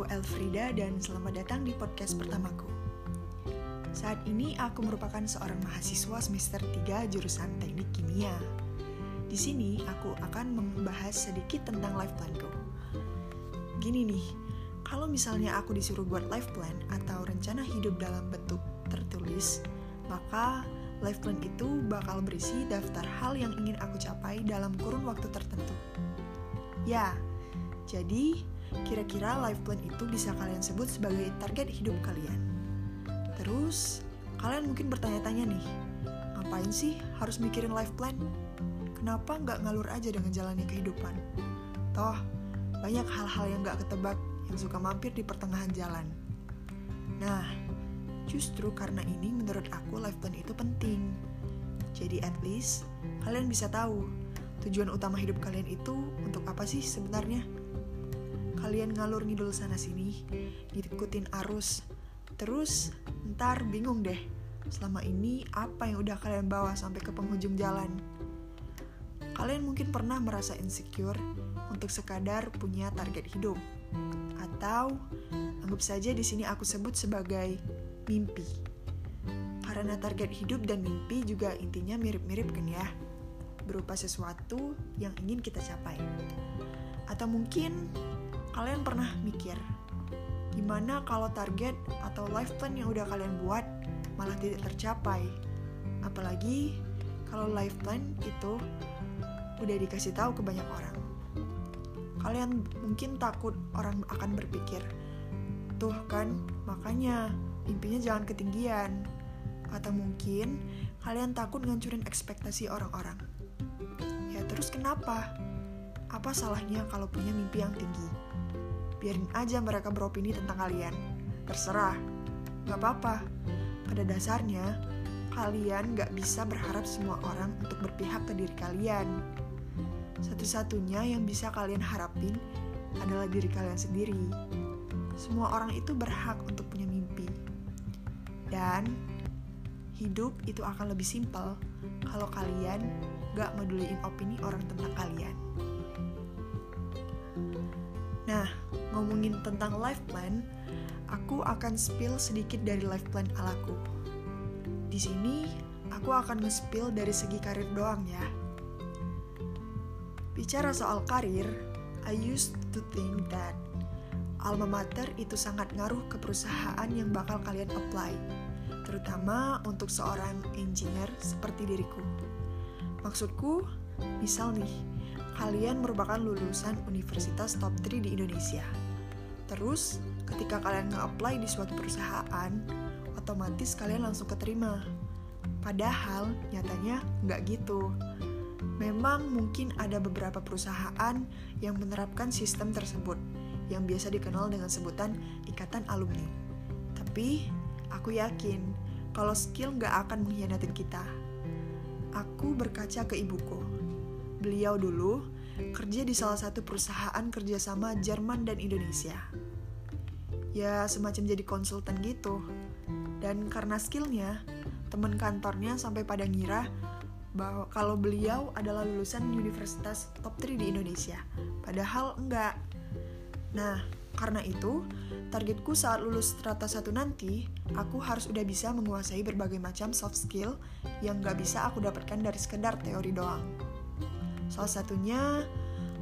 aku Elfrida dan selamat datang di podcast pertamaku. Saat ini aku merupakan seorang mahasiswa semester 3 jurusan Teknik Kimia. Di sini aku akan membahas sedikit tentang life planku. Gini nih, kalau misalnya aku disuruh buat life plan atau rencana hidup dalam bentuk tertulis, maka life plan itu bakal berisi daftar hal yang ingin aku capai dalam kurun waktu tertentu. Ya, jadi Kira-kira life plan itu bisa kalian sebut sebagai target hidup kalian. Terus, kalian mungkin bertanya-tanya nih, ngapain sih harus mikirin life plan? Kenapa nggak ngalur aja dengan jalannya kehidupan? Toh, banyak hal-hal yang nggak ketebak yang suka mampir di pertengahan jalan. Nah, justru karena ini menurut aku life plan itu penting. Jadi at least, kalian bisa tahu tujuan utama hidup kalian itu untuk apa sih sebenarnya? Kalian ngalur ngidul sana sini, ngikutin arus. Terus ntar bingung deh, selama ini apa yang udah kalian bawa sampai ke penghujung jalan. Kalian mungkin pernah merasa insecure untuk sekadar punya target hidup. Atau anggap saja di sini aku sebut sebagai mimpi. Karena target hidup dan mimpi juga intinya mirip-mirip kan ya berupa sesuatu yang ingin kita capai. Atau mungkin Kalian pernah mikir, gimana kalau target atau life plan yang udah kalian buat malah tidak tercapai? Apalagi kalau life plan itu udah dikasih tahu ke banyak orang. Kalian mungkin takut orang akan berpikir, tuh kan, makanya mimpinya jangan ketinggian. Atau mungkin kalian takut ngancurin ekspektasi orang-orang. Ya terus kenapa? Apa salahnya kalau punya mimpi yang tinggi? Biarin aja mereka beropini tentang kalian. Terserah, gak apa-apa. Pada dasarnya, kalian gak bisa berharap semua orang untuk berpihak ke diri kalian. Satu-satunya yang bisa kalian harapin adalah diri kalian sendiri. Semua orang itu berhak untuk punya mimpi. Dan hidup itu akan lebih simpel kalau kalian gak meduliin opini orang tentang kalian. Nah, ngomongin tentang life plan, aku akan spill sedikit dari life plan alaku. Di sini, aku akan nge-spill dari segi karir doang ya. Bicara soal karir, I used to think that alma mater itu sangat ngaruh ke perusahaan yang bakal kalian apply, terutama untuk seorang engineer seperti diriku. Maksudku, misal nih, kalian merupakan lulusan universitas top 3 di Indonesia. Terus, ketika kalian nge-apply di suatu perusahaan, otomatis kalian langsung keterima. Padahal, nyatanya nggak gitu. Memang mungkin ada beberapa perusahaan yang menerapkan sistem tersebut, yang biasa dikenal dengan sebutan ikatan alumni. Tapi, aku yakin kalau skill nggak akan mengkhianatin kita. Aku berkaca ke ibuku Beliau dulu kerja di salah satu perusahaan kerjasama Jerman dan Indonesia. Ya, semacam jadi konsultan gitu. Dan karena skillnya, teman kantornya sampai pada ngira bahwa kalau beliau adalah lulusan universitas top 3 di Indonesia. Padahal enggak. Nah, karena itu, targetku saat lulus strata 1 nanti, aku harus udah bisa menguasai berbagai macam soft skill yang gak bisa aku dapatkan dari sekedar teori doang. Salah satunya,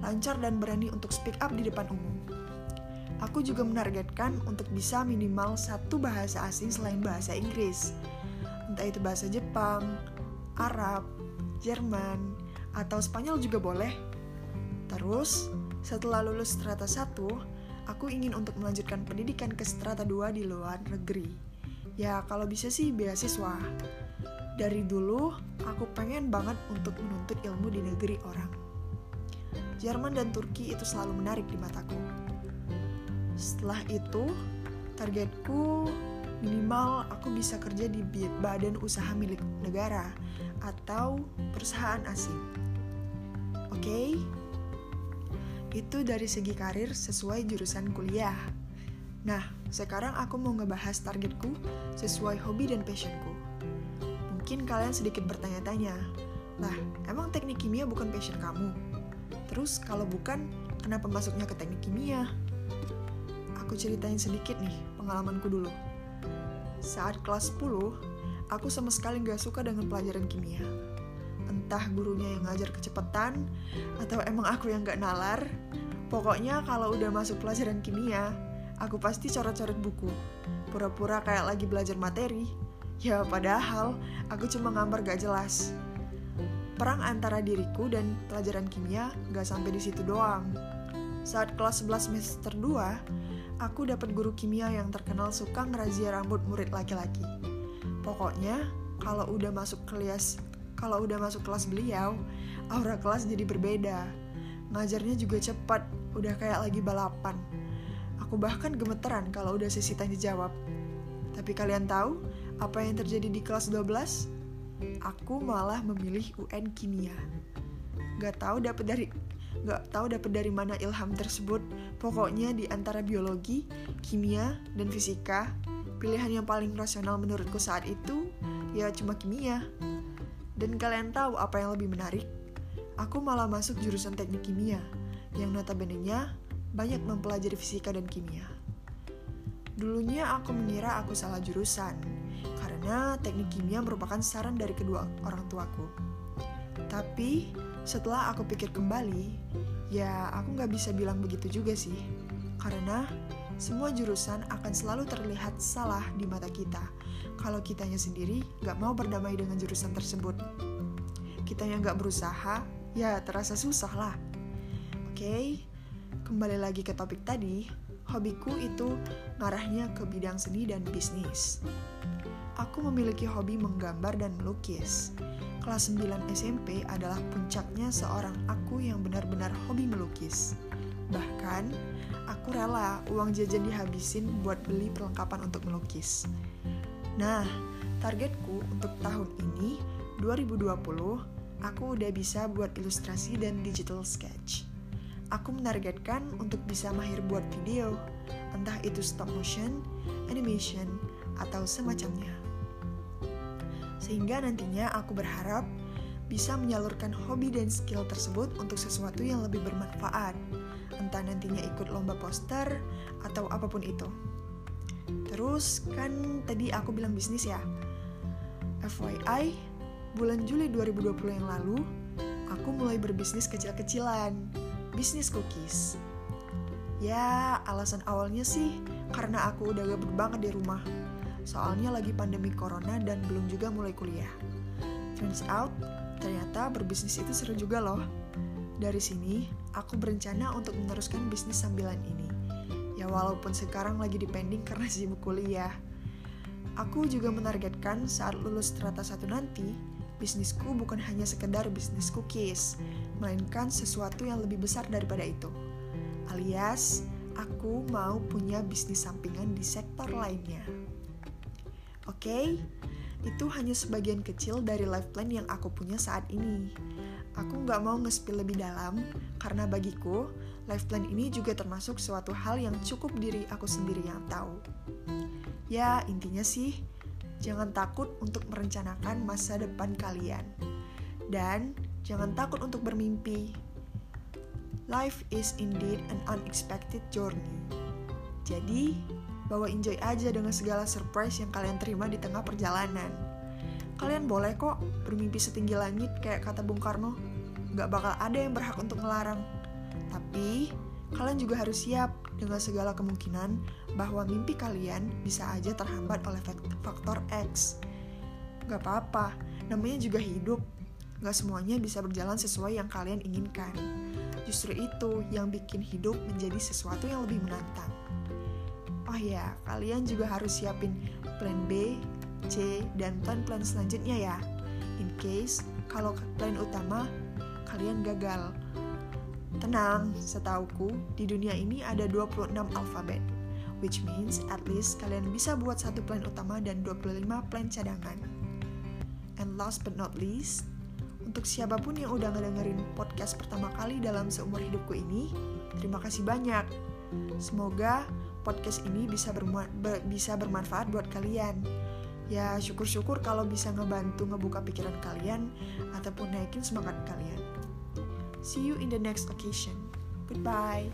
lancar dan berani untuk speak up di depan umum. Aku juga menargetkan untuk bisa minimal satu bahasa asing selain bahasa Inggris. Entah itu bahasa Jepang, Arab, Jerman, atau Spanyol juga boleh. Terus, setelah lulus strata 1, aku ingin untuk melanjutkan pendidikan ke strata 2 di luar negeri. Ya, kalau bisa sih beasiswa. Dari dulu, aku pengen banget untuk menuntut ilmu di negeri orang. Jerman dan Turki itu selalu menarik di mataku. Setelah itu, targetku minimal aku bisa kerja di badan usaha milik negara atau perusahaan asing. Oke, okay? itu dari segi karir sesuai jurusan kuliah. Nah, sekarang aku mau ngebahas targetku sesuai hobi dan passionku. Mungkin kalian sedikit bertanya-tanya, lah emang teknik kimia bukan passion kamu? Terus kalau bukan, kenapa masuknya ke teknik kimia? aku ceritain sedikit nih pengalamanku dulu. Saat kelas 10, aku sama sekali gak suka dengan pelajaran kimia. Entah gurunya yang ngajar kecepatan, atau emang aku yang gak nalar. Pokoknya kalau udah masuk pelajaran kimia, aku pasti coret-coret buku. Pura-pura kayak lagi belajar materi. Ya padahal, aku cuma ngambar gak jelas. Perang antara diriku dan pelajaran kimia gak sampai di situ doang. Saat kelas 11 semester 2, aku dapat guru kimia yang terkenal suka ngerazia rambut murid laki-laki. Pokoknya, kalau udah masuk kelas kalau udah masuk kelas beliau, aura kelas jadi berbeda. Ngajarnya juga cepat, udah kayak lagi balapan. Aku bahkan gemeteran kalau udah sesi tanya jawab. Tapi kalian tahu apa yang terjadi di kelas 12? aku malah memilih UN kimia. Gak tahu dapat dari gak tahu dapat dari mana ilham tersebut. Pokoknya di antara biologi, kimia, dan fisika, pilihan yang paling rasional menurutku saat itu ya cuma kimia. Dan kalian tahu apa yang lebih menarik? Aku malah masuk jurusan teknik kimia, yang notabene-nya banyak mempelajari fisika dan kimia. Dulunya aku mengira aku salah jurusan, karena teknik kimia merupakan saran dari kedua orang tuaku. Tapi setelah aku pikir kembali, ya aku nggak bisa bilang begitu juga sih. Karena semua jurusan akan selalu terlihat salah di mata kita kalau kitanya sendiri nggak mau berdamai dengan jurusan tersebut. Kita yang nggak berusaha, ya terasa susah lah. Oke, kembali lagi ke topik tadi, hobiku itu ngarahnya ke bidang seni dan bisnis aku memiliki hobi menggambar dan melukis. Kelas 9 SMP adalah puncaknya seorang aku yang benar-benar hobi melukis. Bahkan, aku rela uang jajan dihabisin buat beli perlengkapan untuk melukis. Nah, targetku untuk tahun ini, 2020, aku udah bisa buat ilustrasi dan digital sketch. Aku menargetkan untuk bisa mahir buat video, entah itu stop motion, animation, atau semacamnya sehingga nantinya aku berharap bisa menyalurkan hobi dan skill tersebut untuk sesuatu yang lebih bermanfaat, entah nantinya ikut lomba poster atau apa pun itu. Terus kan tadi aku bilang bisnis ya. FYI, bulan Juli 2020 yang lalu, aku mulai berbisnis kecil-kecilan, bisnis cookies. Ya, alasan awalnya sih karena aku udah gabut banget di rumah soalnya lagi pandemi corona dan belum juga mulai kuliah. Turns out, ternyata berbisnis itu seru juga loh. Dari sini, aku berencana untuk meneruskan bisnis sambilan ini. Ya walaupun sekarang lagi dipending karena sibuk kuliah. Aku juga menargetkan saat lulus strata satu nanti, bisnisku bukan hanya sekedar bisnis cookies, melainkan sesuatu yang lebih besar daripada itu. Alias, aku mau punya bisnis sampingan di sektor lainnya. Oke, okay? itu hanya sebagian kecil dari life plan yang aku punya saat ini. Aku nggak mau nge-spill lebih dalam, karena bagiku, life plan ini juga termasuk suatu hal yang cukup diri aku sendiri yang tahu. Ya, intinya sih, jangan takut untuk merencanakan masa depan kalian. Dan jangan takut untuk bermimpi. Life is indeed an unexpected journey. Jadi, Bawa enjoy aja dengan segala surprise yang kalian terima di tengah perjalanan. Kalian boleh kok bermimpi setinggi langit kayak kata Bung Karno. Gak bakal ada yang berhak untuk melarang. Tapi, kalian juga harus siap dengan segala kemungkinan bahwa mimpi kalian bisa aja terhambat oleh faktor X. Gak apa-apa, namanya juga hidup. Gak semuanya bisa berjalan sesuai yang kalian inginkan. Justru itu yang bikin hidup menjadi sesuatu yang lebih menantang. Oh ya, kalian juga harus siapin plan B, C, dan plan-plan selanjutnya ya. In case kalau plan utama kalian gagal. Tenang, setauku di dunia ini ada 26 alfabet. Which means at least kalian bisa buat satu plan utama dan 25 plan cadangan. And last but not least, untuk siapa pun yang udah ngedengerin podcast pertama kali dalam seumur hidupku ini, terima kasih banyak. Semoga podcast ini bisa berma ber bisa bermanfaat buat kalian. Ya syukur-syukur kalau bisa ngebantu ngebuka pikiran kalian ataupun naikin semangat kalian. See you in the next occasion. Goodbye.